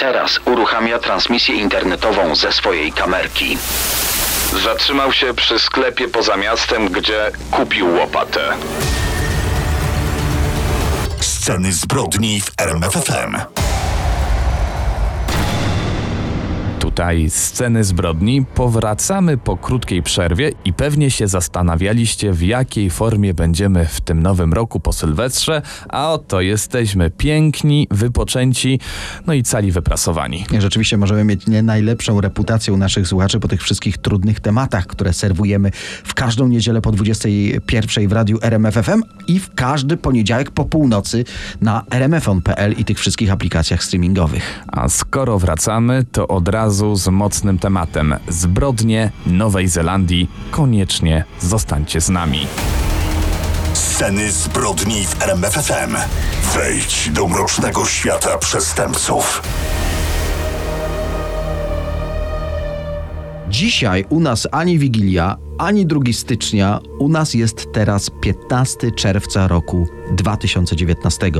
teraz uruchamia transmisję internetową ze swojej kamerki. Zatrzymał się przy sklepie poza miastem, gdzie kupił łopatę. Sceny zbrodni w RMFFM. Sceny zbrodni. Powracamy po krótkiej przerwie i pewnie się zastanawialiście, w jakiej formie będziemy w tym nowym roku po Sylwestrze, a oto jesteśmy piękni, wypoczęci, no i cali wyprasowani. Rzeczywiście możemy mieć nie najlepszą reputację u naszych słuchaczy po tych wszystkich trudnych tematach, które serwujemy w każdą niedzielę po 21 w radiu RMFFM i w każdy poniedziałek po północy na rmfon.pl i tych wszystkich aplikacjach streamingowych. A skoro wracamy, to od razu z mocnym tematem zbrodnie Nowej Zelandii. Koniecznie zostańcie z nami. Sceny zbrodni w RMFFM. Wejdź do mrocznego świata przestępców. Dzisiaj u nas ani Wigilia, ani 2 stycznia, u nas jest teraz 15 czerwca roku 2019.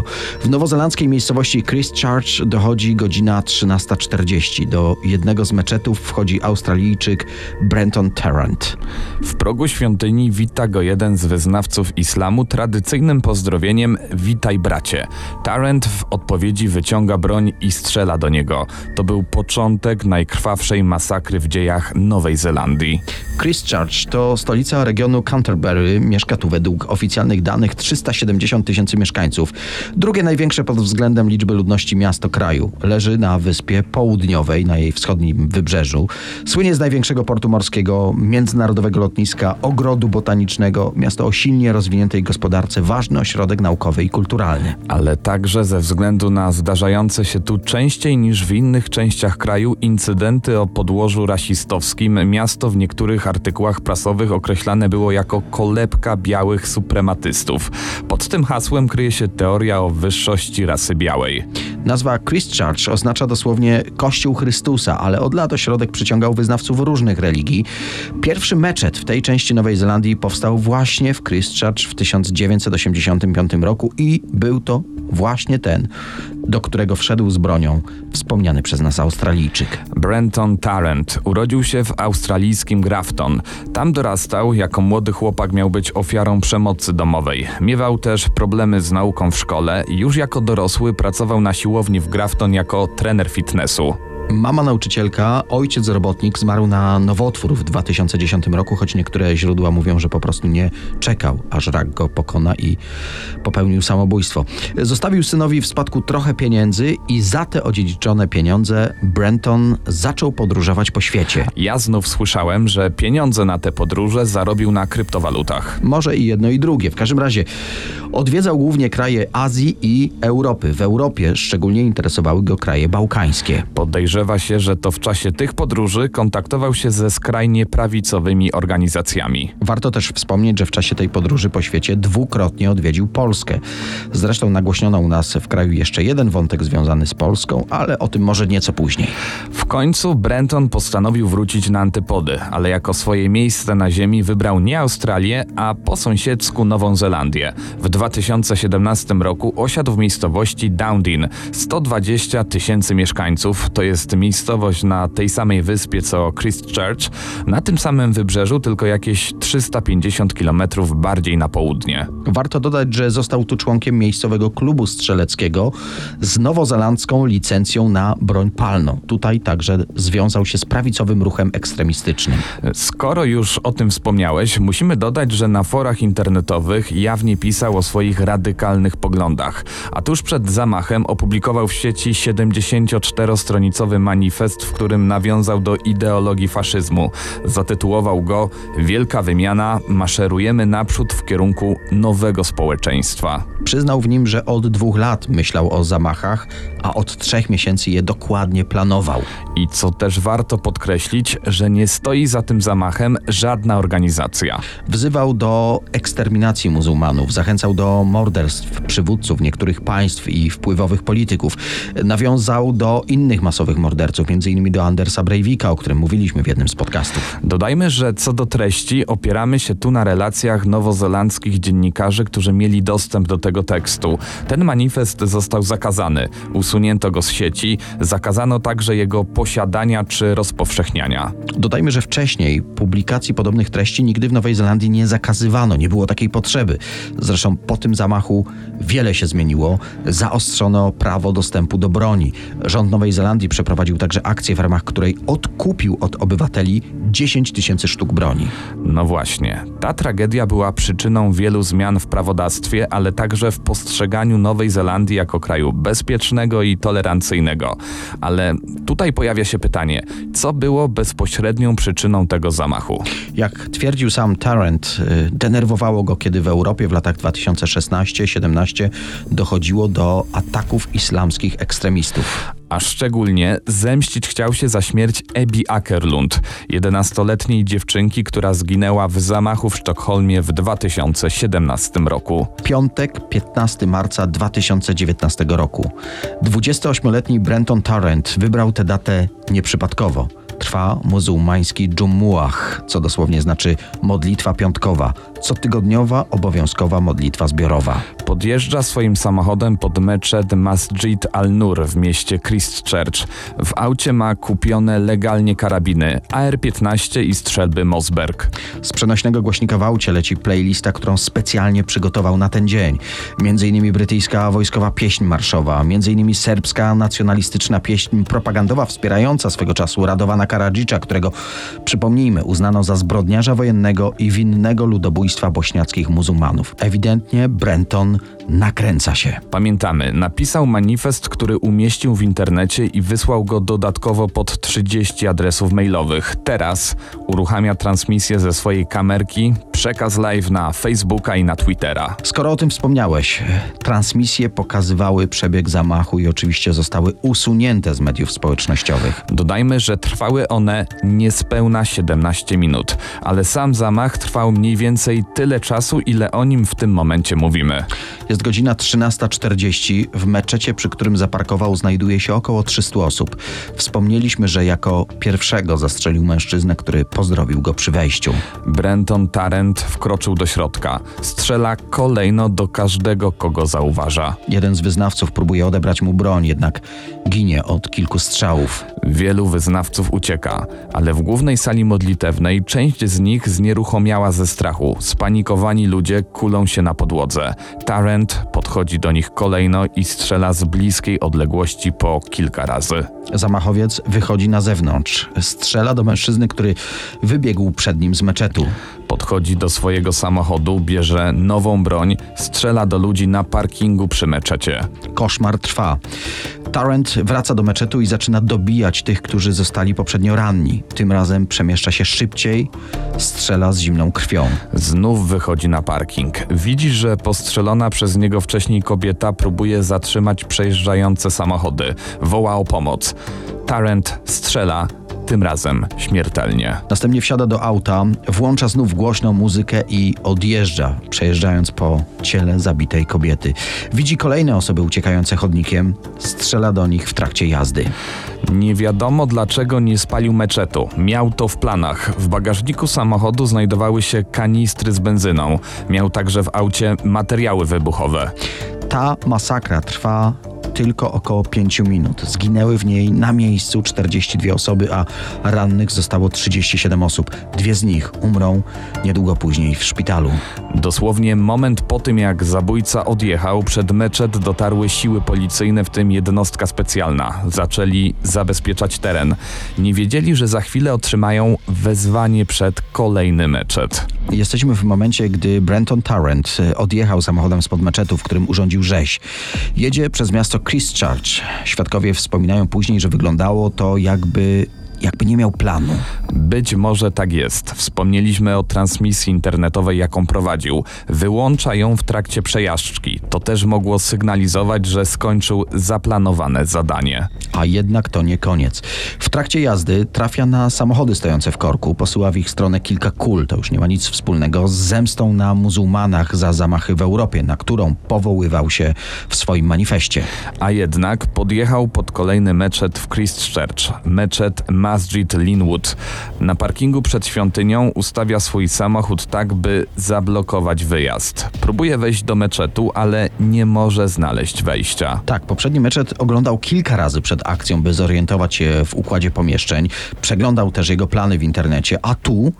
W nowozelandzkiej miejscowości Christchurch dochodzi godzina 13.40. Do jednego z meczetów wchodzi Australijczyk Brenton Tarrant. W progu świątyni wita go jeden z wyznawców islamu tradycyjnym pozdrowieniem Witaj bracie. Tarrant w odpowiedzi wyciąga broń i strzela do niego. To był początek najkrwawszej masakry w dziejach Nowej Zelandii. Christchurch to stolica regionu Canterbury. Mieszka tu według oficjalnych danych 370 tysięcy mieszkańców. Drugie największe pod względem liczby ludności miasto kraju. Leży na wyspie południowej, na jej wschodnim wybrzeżu. Słynie z największego portu morskiego, międzynarodowego lotniska, ogrodu botanicznego. Miasto o silnie rozwiniętej gospodarce, ważny ośrodek naukowy i kulturalny. Ale także ze względu na zdarzające się tu częściej niż w innych częściach kraju incydenty o podłożu rasistowskim, miasto w niektórych artykułach prasowych określane było jako kolebka białych suprematystów. Pod tym hasłem kryje się teoria o wyższości rasy białej. Nazwa Christchurch oznacza dosłownie Kościół Chrystusa, ale od lat ośrodek przyciągał wyznawców różnych religii. Pierwszy meczet w tej części Nowej Zelandii powstał właśnie w Christchurch w 1985 roku i był to właśnie ten, do którego wszedł z bronią wspomniany przez nas Australijczyk. Brenton Tarrant urodził się w australijskim Grafton. Tam dorastał, jako młody chłopak miał być ofiarą przemocy domowej. Miewał też problemy z nauką w szkole już jako dorosły pracował na siłowni w Grafton jako trener fitnessu. Mama nauczycielka, ojciec robotnik zmarł na nowotwór w 2010 roku, choć niektóre źródła mówią, że po prostu nie czekał, aż rak go pokona i popełnił samobójstwo. Zostawił synowi w spadku trochę pieniędzy i za te odziedziczone pieniądze Brenton zaczął podróżować po świecie. Ja znów słyszałem, że pieniądze na te podróże zarobił na kryptowalutach. Może i jedno i drugie. W każdym razie odwiedzał głównie kraje Azji i Europy. W Europie szczególnie interesowały go kraje bałkańskie. Podejrzewa się, że to w czasie tych podróży kontaktował się ze skrajnie prawicowymi organizacjami. Warto też wspomnieć, że w czasie tej podróży po świecie dwukrotnie odwiedził Polskę. Zresztą nagłośniono u nas w kraju jeszcze jeden wątek związany z Polską, ale o tym może nieco później. W końcu Brenton postanowił wrócić na antypody, ale jako swoje miejsce na ziemi wybrał nie Australię, a po sąsiedzku Nową Zelandię. W 2017 roku osiadł w miejscowości Downdin. 120 tysięcy mieszkańców, to jest miejscowość na tej samej wyspie co Christchurch, na tym samym wybrzeżu, tylko jakieś 350 km bardziej na południe. Warto dodać, że został tu członkiem miejscowego klubu strzeleckiego z nowozelandzką licencją na broń palną. Tutaj także związał się z prawicowym ruchem ekstremistycznym. Skoro już o tym wspomniałeś, musimy dodać, że na forach internetowych jawnie pisał o swoich radykalnych poglądach, a tuż przed zamachem opublikował w sieci 74-stronicowy manifest, w którym nawiązał do ideologii faszyzmu. Zatytułował go Wielka wymiana, maszerujemy naprzód w kierunku nowego społeczeństwa. Przyznał w nim, że od dwóch lat myślał o zamachach, a od trzech miesięcy je dokładnie planował. I co też warto podkreślić, że nie stoi za tym zamachem żadna organizacja. Wzywał do eksterminacji muzułmanów, zachęcał do morderstw przywódców niektórych państw i wpływowych polityków. Nawiązał do innych masowych morderców, m.in. do Andersa Breivika, o którym mówiliśmy w jednym z podcastów. Dodajmy, że co do treści opieramy się tu na relacjach nowozelandzkich dziennikarzy, którzy mieli dostęp do tego tekstu. Ten manifest został zakazany, usunięto go z sieci, zakazano także jego posiadania czy rozpowszechniania. Dodajmy, że wcześniej publikacji podobnych treści nigdy w Nowej Zelandii nie zakazywano, nie było takiej potrzeby. Zresztą po tym zamachu wiele się zmieniło. Zaostrzono prawo dostępu do broni. Rząd Nowej Zelandii przeprowadził także akcję, w ramach której odkupił od obywateli 10 tysięcy sztuk broni. No właśnie, ta tragedia była przyczyną wielu zmian w prawodawstwie, ale także w postrzeganiu Nowej Zelandii jako kraju bezpiecznego i tolerancyjnego. Ale tutaj pojawia się pytanie, co było bezpośrednią przyczyną tego zamachu? Jak twierdził sam Tarrant, y, denerwowało go, kiedy w Europie w latach 2016-17 dochodziło do ataków islamskich ekstremistów. A szczególnie zemścić chciał się za śmierć Ebi Ackerlund, 11-letniej dziewczynki, która zginęła w zamachu w Sztokholmie w 2017 roku. Piątek, 15 marca 2019 roku. 28-letni Brenton Tarrant wybrał tę datę nieprzypadkowo. Trwa muzułmański Dżumuach, co dosłownie znaczy modlitwa piątkowa, cotygodniowa obowiązkowa modlitwa zbiorowa. Podjeżdża swoim samochodem pod meczet Masjid al-Nur w mieście Christchurch. W aucie ma kupione legalnie karabiny AR-15 i strzelby Mosberg. Z przenośnego głośnika w aucie leci playlista, którą specjalnie przygotował na ten dzień. Między innymi brytyjska wojskowa pieśń marszowa, między innymi serbska nacjonalistyczna pieśń propagandowa wspierająca swego czasu Radowana Karadzicza, którego, przypomnijmy, uznano za zbrodniarza wojennego i winnego ludobójstwa bośniackich muzułmanów. Ewidentnie Brenton nakręca się. Pamiętamy, napisał manifest, który umieścił w internecie i wysłał go dodatkowo pod 30 adresów mailowych. Teraz uruchamia transmisję ze swojej kamerki, przekaz live na Facebooka i na Twittera. Skoro o tym wspomniałeś, transmisje pokazywały przebieg zamachu i oczywiście zostały usunięte z mediów społecznościowych. Dodajmy, że trwały one niespełna 17 minut, ale sam zamach trwał mniej więcej tyle czasu, ile o nim w tym momencie mówimy. Jest godzina 13.40. W meczecie, przy którym zaparkował, znajduje się około 300 osób. Wspomnieliśmy, że jako pierwszego zastrzelił mężczyznę, który pozdrowił go przy wejściu. Brenton Tarrant wkroczył do środka. Strzela kolejno do każdego, kogo zauważa. Jeden z wyznawców próbuje odebrać mu broń, jednak ginie od kilku strzałów. Wielu wyznawców ucieka, ale w głównej sali modlitewnej część z nich znieruchomiała ze strachu. Spanikowani ludzie kulą się na podłodze. Podchodzi do nich kolejno i strzela z bliskiej odległości po kilka razy. Zamachowiec wychodzi na zewnątrz. Strzela do mężczyzny, który wybiegł przed nim z meczetu. Podchodzi do swojego samochodu, bierze nową broń, strzela do ludzi na parkingu przy meczecie. Koszmar trwa. Tarrant wraca do meczetu i zaczyna dobijać tych, którzy zostali poprzednio ranni. Tym razem przemieszcza się szybciej, strzela z zimną krwią. Znów wychodzi na parking. Widzi, że postrzelona przez niego wcześniej kobieta próbuje zatrzymać przejeżdżające samochody. Woła o pomoc. Tarrant strzela, tym razem śmiertelnie. Następnie wsiada do auta, włącza znów głośną muzykę i odjeżdża, przejeżdżając po ciele zabitej kobiety. Widzi kolejne osoby uciekające chodnikiem, strzela do nich w trakcie jazdy. Nie wiadomo dlaczego nie spalił meczetu. Miał to w planach. W bagażniku samochodu znajdowały się kanistry z benzyną. Miał także w aucie materiały wybuchowe. Ta masakra trwa tylko około 5 minut. Zginęły w niej na miejscu 42 osoby, a rannych zostało 37 osób. Dwie z nich umrą niedługo później w szpitalu. Dosłownie moment po tym, jak zabójca odjechał, przed meczet dotarły siły policyjne, w tym jednostka specjalna. Zaczęli zabezpieczać teren. Nie wiedzieli, że za chwilę otrzymają wezwanie przed kolejny meczet. Jesteśmy w momencie, gdy Brenton Tarrant y, odjechał samochodem spod meczetu, w którym urządził rzeź. Jedzie przez miasto Christchurch. Świadkowie wspominają później, że wyglądało to jakby jakby nie miał planu. Być może tak jest. Wspomnieliśmy o transmisji internetowej, jaką prowadził. Wyłącza ją w trakcie przejażdżki. To też mogło sygnalizować, że skończył zaplanowane zadanie. A jednak to nie koniec. W trakcie jazdy trafia na samochody stojące w korku, posyła w ich stronę kilka kul. To już nie ma nic wspólnego z zemstą na muzułmanach za zamachy w Europie, na którą powoływał się w swoim manifestie. A jednak podjechał pod kolejny meczet w Christchurch, meczet Masjid Linwood. Na parkingu przed świątynią ustawia swój samochód tak, by zablokować wyjazd. Próbuje wejść do meczetu, ale nie może znaleźć wejścia. Tak, poprzedni meczet oglądał kilka razy przed akcją, by zorientować się w układzie pomieszczeń. Przeglądał też jego plany w internecie, a tu,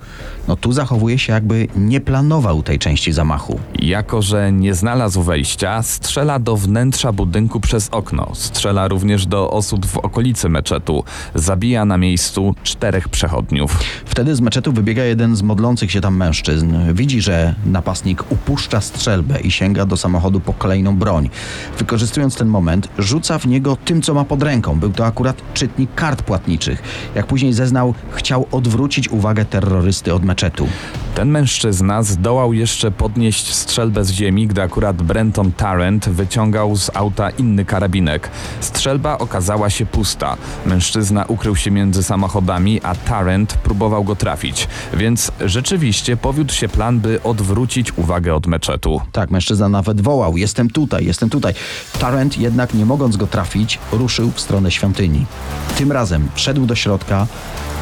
no tu zachowuje się jakby nie planował tej części zamachu. Jako, że nie znalazł wejścia, strzela do wnętrza budynku przez okno. Strzela również do osób w okolicy meczetu. Zabija na miejscu czterech przechodniów. Wtedy z meczetu wybiega jeden z modlących się tam mężczyzn. Widzi, że napastnik upuszcza strzelbę i sięga do samochodu po kolejną broń. Wykorzystując ten moment, rzuca w niego tym, co ma pod ręką. Był to akurat czytnik kart płatniczych. Jak później zeznał, chciał odwrócić uwagę terrorysty od meczetu. Ten mężczyzna zdołał jeszcze podnieść strzelbę z ziemi, gdy akurat Brenton Tarrant wyciągał z auta inny karabinek. Strzelba okazała się pusta. Mężczyzna ukrył się między samochodami, a Tarrant próbował go trafić. Więc rzeczywiście powiódł się plan, by odwrócić uwagę od meczetu. Tak, mężczyzna nawet wołał: Jestem tutaj, jestem tutaj. Tarrant jednak, nie mogąc go trafić, ruszył w stronę świątyni. Tym razem wszedł do środka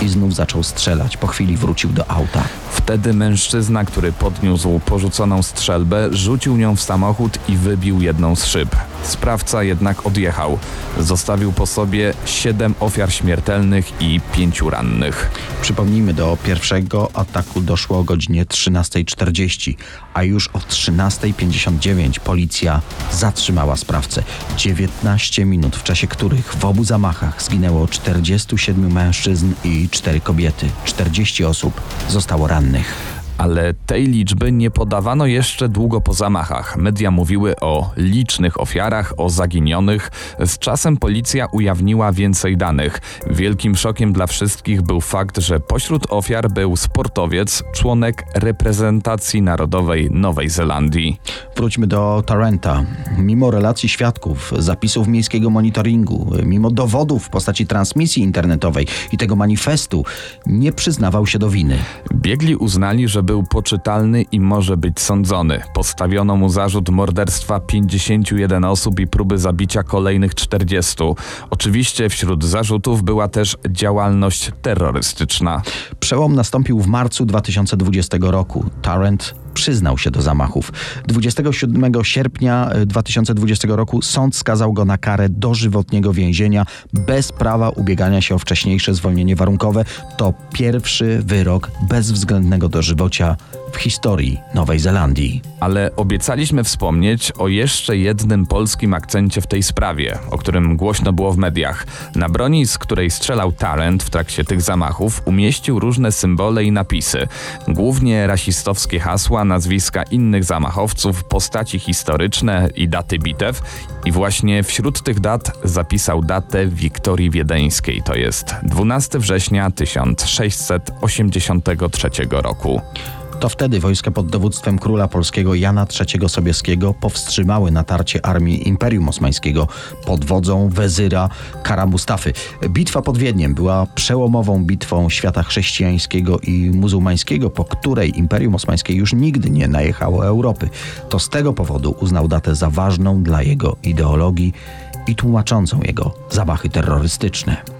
i znów zaczął strzelać. Po chwili wrócił do auta. Wtedy mężczyzna, który podniósł porzuconą strzelbę, rzucił nią w samochód i wybił jedną z szyb. Sprawca jednak odjechał. Zostawił po sobie siedem ofiar śmiertelnych i pięciu rannych. Przypomnijmy, do pierwszego ataku doszło o godzinie 13.40, a już o 13.59 policja zatrzymała sprawcę. 19 minut, w czasie których w obu zamachach zginęło 47 mężczyzn i 4 kobiety. 40 osób zostało rannych. Ale tej liczby nie podawano jeszcze długo po zamachach. Media mówiły o licznych ofiarach, o zaginionych. Z czasem policja ujawniła więcej danych. Wielkim szokiem dla wszystkich był fakt, że pośród ofiar był sportowiec, członek reprezentacji narodowej Nowej Zelandii. Wróćmy do Tarenta. Mimo relacji świadków, zapisów miejskiego monitoringu, mimo dowodów w postaci transmisji internetowej i tego manifestu, nie przyznawał się do winy. Biegli uznali, że był poczytalny i może być sądzony. Postawiono mu zarzut morderstwa 51 osób i próby zabicia kolejnych 40. Oczywiście wśród zarzutów była też działalność terrorystyczna. Przełom nastąpił w marcu 2020 roku. Tarrant przyznał się do zamachów. 27 sierpnia e, 2020 roku sąd skazał go na karę dożywotniego więzienia bez prawa ubiegania się o wcześniejsze zwolnienie warunkowe. To pierwszy wyrok bezwzględnego dożywocia w historii Nowej Zelandii. Ale obiecaliśmy wspomnieć o jeszcze jednym polskim akcencie w tej sprawie, o którym głośno było w mediach. Na broni, z której strzelał Tarrant w trakcie tych zamachów, umieścił różne symbole i napisy. Głównie rasistowskie hasła, nazwiska innych zamachowców, postaci historyczne i daty bitew. I właśnie wśród tych dat zapisał datę Wiktorii Wiedeńskiej, to jest 12 września 1683 roku. To wtedy wojska pod dowództwem króla polskiego Jana III Sobieskiego powstrzymały natarcie armii Imperium Osmańskiego pod wodzą wezyra Kara Mustafy. Bitwa pod Wiedniem była przełomową bitwą świata chrześcijańskiego i muzułmańskiego, po której Imperium Osmańskie już nigdy nie najechało Europy. To z tego powodu uznał datę za ważną dla jego ideologii i tłumaczącą jego zamachy terrorystyczne.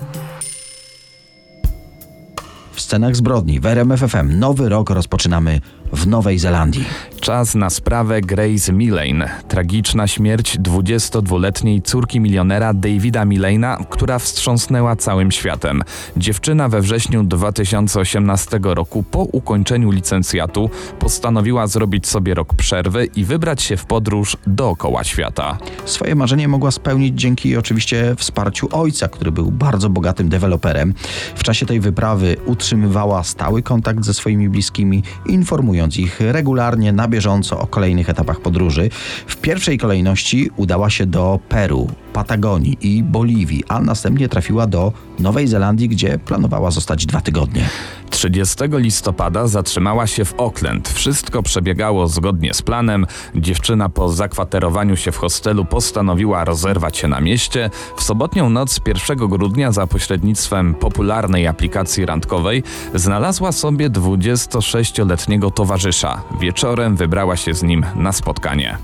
Scenach zbrodni w RMF FM nowy rok rozpoczynamy w Nowej Zelandii. Czas na sprawę Grace Millane. Tragiczna śmierć 22-letniej córki milionera Davida Millana, która wstrząsnęła całym światem. Dziewczyna we wrześniu 2018 roku po ukończeniu licencjatu postanowiła zrobić sobie rok przerwy i wybrać się w podróż dookoła świata. Swoje marzenie mogła spełnić dzięki oczywiście wsparciu ojca, który był bardzo bogatym deweloperem. W czasie tej wyprawy utrzymywała stały kontakt ze swoimi bliskimi, informując ich regularnie na bieżąco o kolejnych etapach podróży. W pierwszej kolejności udała się do Peru, Patagonii i Boliwii, a następnie trafiła do Nowej Zelandii, gdzie planowała zostać dwa tygodnie. 30 listopada zatrzymała się w Auckland. Wszystko przebiegało zgodnie z planem. Dziewczyna po zakwaterowaniu się w hostelu postanowiła rozerwać się na mieście. W sobotnią noc 1 grudnia za pośrednictwem popularnej aplikacji randkowej znalazła sobie 26-letniego towarzysza. Wieczorem wybrała się z nim na spotkanie.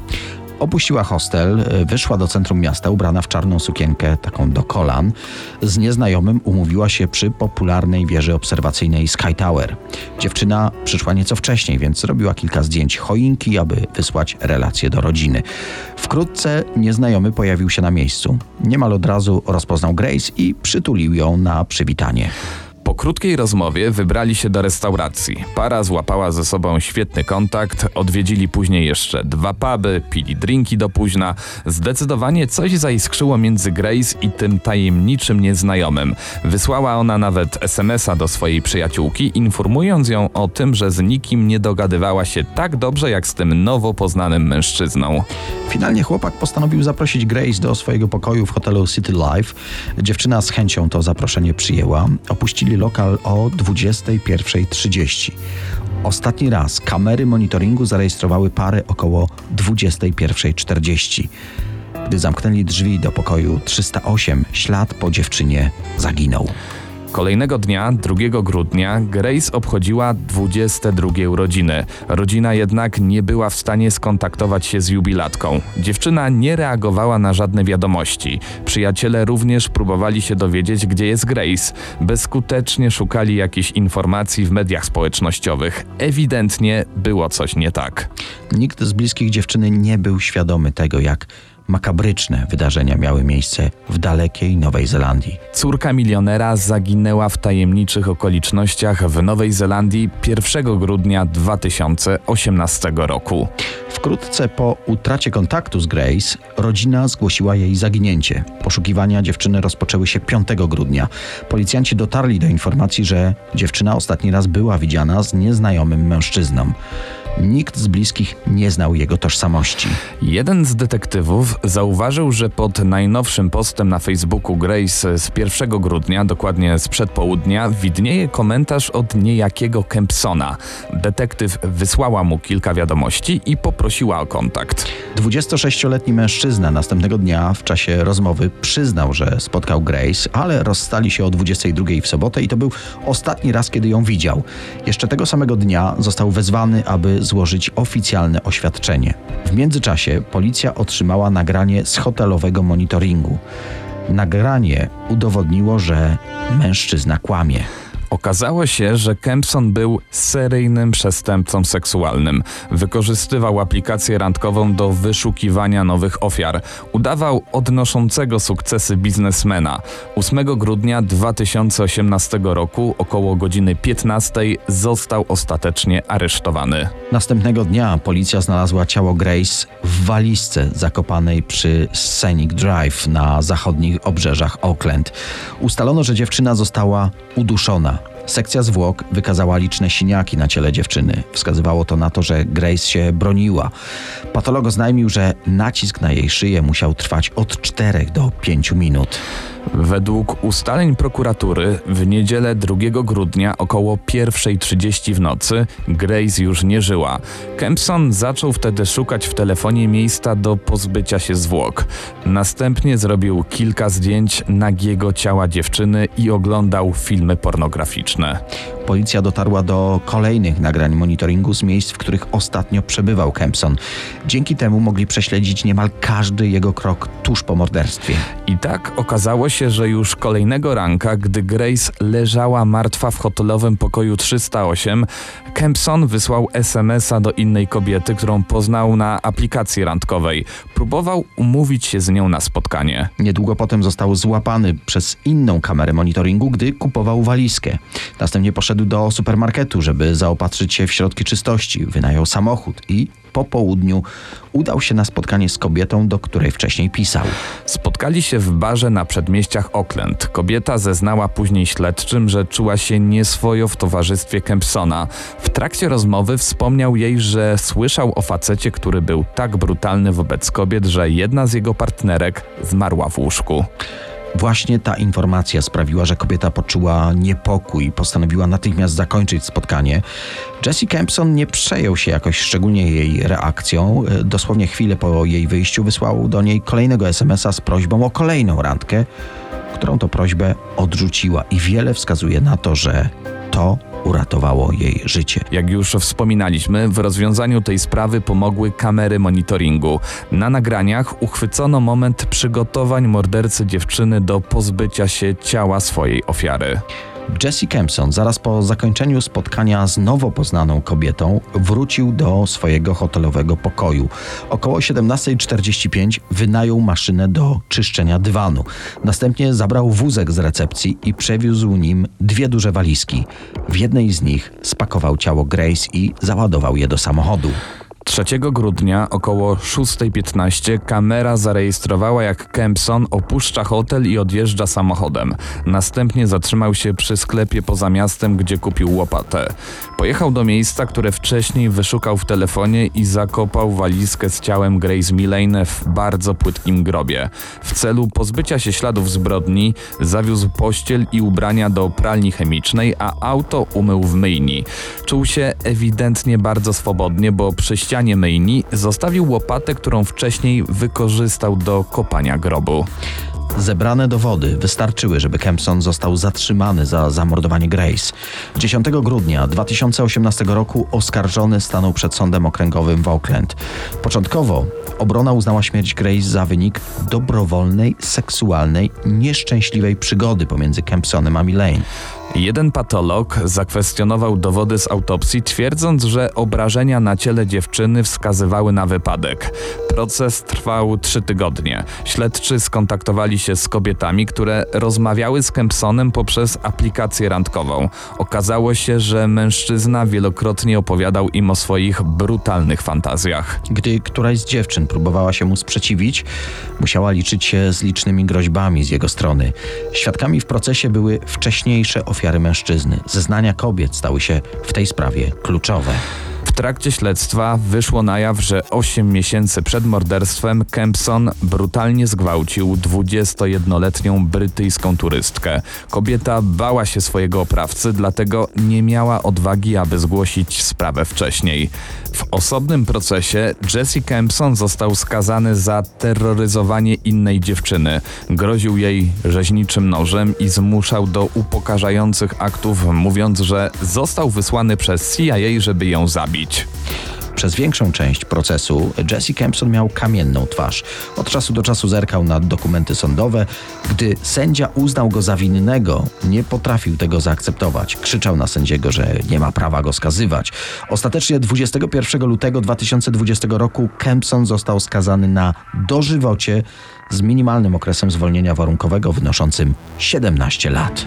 Opuściła hostel, y, wyszła do centrum miasta ubrana w czarną sukienkę, taką do kolan. Z nieznajomym umówiła się przy popularnej wieży obserwacyjnej Sky Tower. Dziewczyna przyszła nieco wcześniej, więc zrobiła kilka zdjęć choinki, aby wysłać relacje do rodziny. Wkrótce nieznajomy pojawił się na miejscu. Niemal od razu rozpoznał Grace i przytulił ją na przywitanie. Po krótkiej rozmowie wybrali się do restauracji. Para złapała ze sobą świetny kontakt, odwiedzili później jeszcze dwa puby, pili drinki do późna. Zdecydowanie coś zaiskrzyło między Grace i tym tajemniczym nieznajomym. Wysłała ona nawet SMS-a do swojej przyjaciółki, informując ją o tym, że z nikim nie dogadywała się tak dobrze jak z tym nowo poznanym mężczyzną. Finalnie chłopak postanowił zaprosić Grace do swojego pokoju w hotelu City Life. Dziewczyna z chęcią to zaproszenie przyjęła. Opuścili lokal o 21.30. Ostatni raz kamery monitoringu zarejestrowały parę około 21.40. Gdy zamknęli drzwi do pokoju 308, ślad po dziewczynie zaginął. Kolejnego dnia, 2 grudnia, Grace obchodziła 22 urodziny. Rodzina jednak nie była w stanie skontaktować się z jubilatką. Dziewczyna nie reagowała na żadne wiadomości. Przyjaciele również próbowali się dowiedzieć, gdzie jest Grace. Bezskutecznie szukali jakichś informacji w mediach społecznościowych. Ewidentnie było coś nie tak. Nikt z bliskich dziewczyny nie był świadomy tego, jak makabryczne wydarzenia miały miejsce w dalekiej Nowej Zelandii. Córka milionera zaginęła w tajemniczych okolicznościach w Nowej Zelandii 1 grudnia 2018 roku. Wkrótce po utracie kontaktu z Grace, rodzina zgłosiła jej zaginięcie. Poszukiwania dziewczyny rozpoczęły się 5 grudnia. Policjanci dotarli do informacji, że dziewczyna ostatni raz była widziana z nieznajomym mężczyzną. Nikt z bliskich nie znał jego tożsamości. Jeden z detektywów zauważył, że pod najnowszym postem na Facebooku Grace z 1 grudnia, dokładnie z przedpołudnia, widnieje komentarz od niejakiego Kempsona. Detektyw wysłała mu kilka wiadomości i poprosiła o kontakt. 26-letni mężczyzna następnego dnia w czasie rozmowy przyznał, że spotkał Grace, ale rozstali się o 22 w sobotę i to był ostatni raz, kiedy ją widział. Jeszcze tego samego dnia został wezwany, aby złożyć oficjalne oświadczenie. W międzyczasie policja otrzymała nagranie z hotelowego monitoringu. Nagranie udowodniło, że mężczyzna kłamie. Okazało się, że Kempson był seryjnym przestępcą seksualnym. Wykorzystywał aplikację randkową do wyszukiwania nowych ofiar. Udawał odnoszącego sukcesy biznesmena. 8 grudnia 2018 roku, około godziny 15, został ostatecznie aresztowany. Następnego dnia policja znalazła ciało Grace w walizce zakopanej przy Scenic Drive na zachodnich obrzeżach Auckland. Ustalono, że dziewczyna została uduszona. Sekcja zwłok wykazała liczne siniaki na ciele dziewczyny. Wskazywało to na to, że Grace się broniła. Patolog oznajmił, że nacisk na jej szyję musiał trwać od 4 do 5 minut. Według ustaleń prokuratury w niedzielę 2 grudnia około 1.30 w nocy Grace już nie żyła. Kempson zaczął wtedy szukać w telefonie miejsca do pozbycia się zwłok. Następnie zrobił kilka zdjęć nagiego ciała dziewczyny i oglądał filmy pornograficzne. Policja dotarła do kolejnych nagrań monitoringu z miejsc, w których ostatnio przebywał Kempson. Dzięki temu mogli prześledzić niemal każdy jego krok tuż po morderstwie. I tak okazało się, że już kolejnego ranka, gdy Grace leżała martwa w hotelowym pokoju 308, Kempson wysłał SMS-a do innej kobiety, którą poznał na aplikacji randkowej. Próbował umówić się z nią na spotkanie. Niedługo potem został złapany przez inną kamerę monitoringu, gdy kupował walizkę. Następnie poszedł do supermarketu, żeby zaopatrzyć się w środki czystości, wynajął samochód i po południu udał się na spotkanie z kobietą, do której wcześniej pisał. Spotkali się w barze na przedmieściach Oakland. Kobieta zeznała później śledczym, że czuła się nieswojo w towarzystwie Kempsona. W trakcie rozmowy wspomniał jej, że słyszał o facecie, który był tak brutalny wobec kobiet, że jedna z jego partnerek zmarła w łóżku. Właśnie ta informacja sprawiła, że kobieta poczuła niepokój i postanowiła natychmiast zakończyć spotkanie. Jesse Kempson nie przejął się jakoś szczególnie jej reakcją. Dosłownie chwilę po jej wyjściu wysłał do niej kolejnego SMS-a z prośbą o kolejną randkę, którą to prośbę odrzuciła i wiele wskazuje na to, że to uratowało jej życie. Jak już wspominaliśmy, w rozwiązaniu tej sprawy pomogły kamery monitoringu. Na nagraniach uchwycono moment przygotowań mordercy dziewczyny do pozbycia się ciała swojej ofiary. Jesse Kempson zaraz po zakończeniu spotkania z nowo poznaną kobietą wrócił do swojego hotelowego pokoju. Około 17.45 wynajął maszynę do czyszczenia dywanu. Następnie zabrał wózek z recepcji i przewiózł nim dwie duże walizki. W jednej z nich spakował ciało Grace i załadował je do samochodu. 3 grudnia około 6.15 kamera zarejestrowała jak Kempson opuszcza hotel i odjeżdża samochodem. Następnie zatrzymał się przy sklepie poza miastem, gdzie kupił łopatę. Pojechał do miejsca, które wcześniej wyszukał w telefonie i zakopał walizkę z ciałem Grace Millane w bardzo płytkim grobie. W celu pozbycia się śladów zbrodni zawiózł pościel i ubrania do pralni chemicznej, a auto umył w myjni. Czuł się ewidentnie bardzo swobodnie, bo przy ścianie myjni zostawił łopatę, którą wcześniej wykorzystał do kopania grobu. Zebrane dowody wystarczyły, żeby Kempson został zatrzymany za zamordowanie Grace. 10 grudnia 2018 roku oskarżony stanął przed sądem okręgowym w Oakland. Początkowo obrona uznała śmierć Grace za wynik dobrowolnej, seksualnej, nieszczęśliwej przygody pomiędzy Kempsonem a Milane. Jeden patolog zakwestionował dowody z autopsji, twierdząc, że obrażenia na ciele dziewczyny wskazywały na wypadek. Proces trwał trzy tygodnie. Śledczy skontaktowali się z kobietami, które rozmawiały z Kempsonem poprzez aplikację randkową. Okazało się, że mężczyzna wielokrotnie opowiadał im o swoich brutalnych fantazjach. Gdy któraś z dziewczyn próbowała się mu sprzeciwić, musiała liczyć się z licznymi groźbami z jego strony. Świadkami w procesie były wcześniejsze ofiary mężczyzny. Zeznania kobiet stały się w tej sprawie kluczowe. Trakcie śledztwa wyszło na jaw, że 8 miesięcy przed morderstwem Kempson brutalnie zgwałcił 21-letnią brytyjską turystkę. Kobieta bała się swojego oprawcy, dlatego nie miała odwagi, aby zgłosić sprawę wcześniej. W osobnym procesie Jesse Kempson został skazany za terroryzowanie innej dziewczyny. Groził jej rzeźniczym nożem i zmuszał do upokarzających aktów, mówiąc, że został wysłany przez CIA, żeby ją zabić. Przez większą część procesu Jesse Kempson miał kamienną twarz. Od czasu do czasu zerkał na dokumenty sądowe. Gdy sędzia uznał go za winnego, nie potrafił tego zaakceptować. Krzyczał na sędziego, że nie ma prawa go skazywać. Ostatecznie 21 lutego 2020 roku Kempson został skazany na dożywocie z minimalnym okresem zwolnienia warunkowego wynoszącym 17 lat.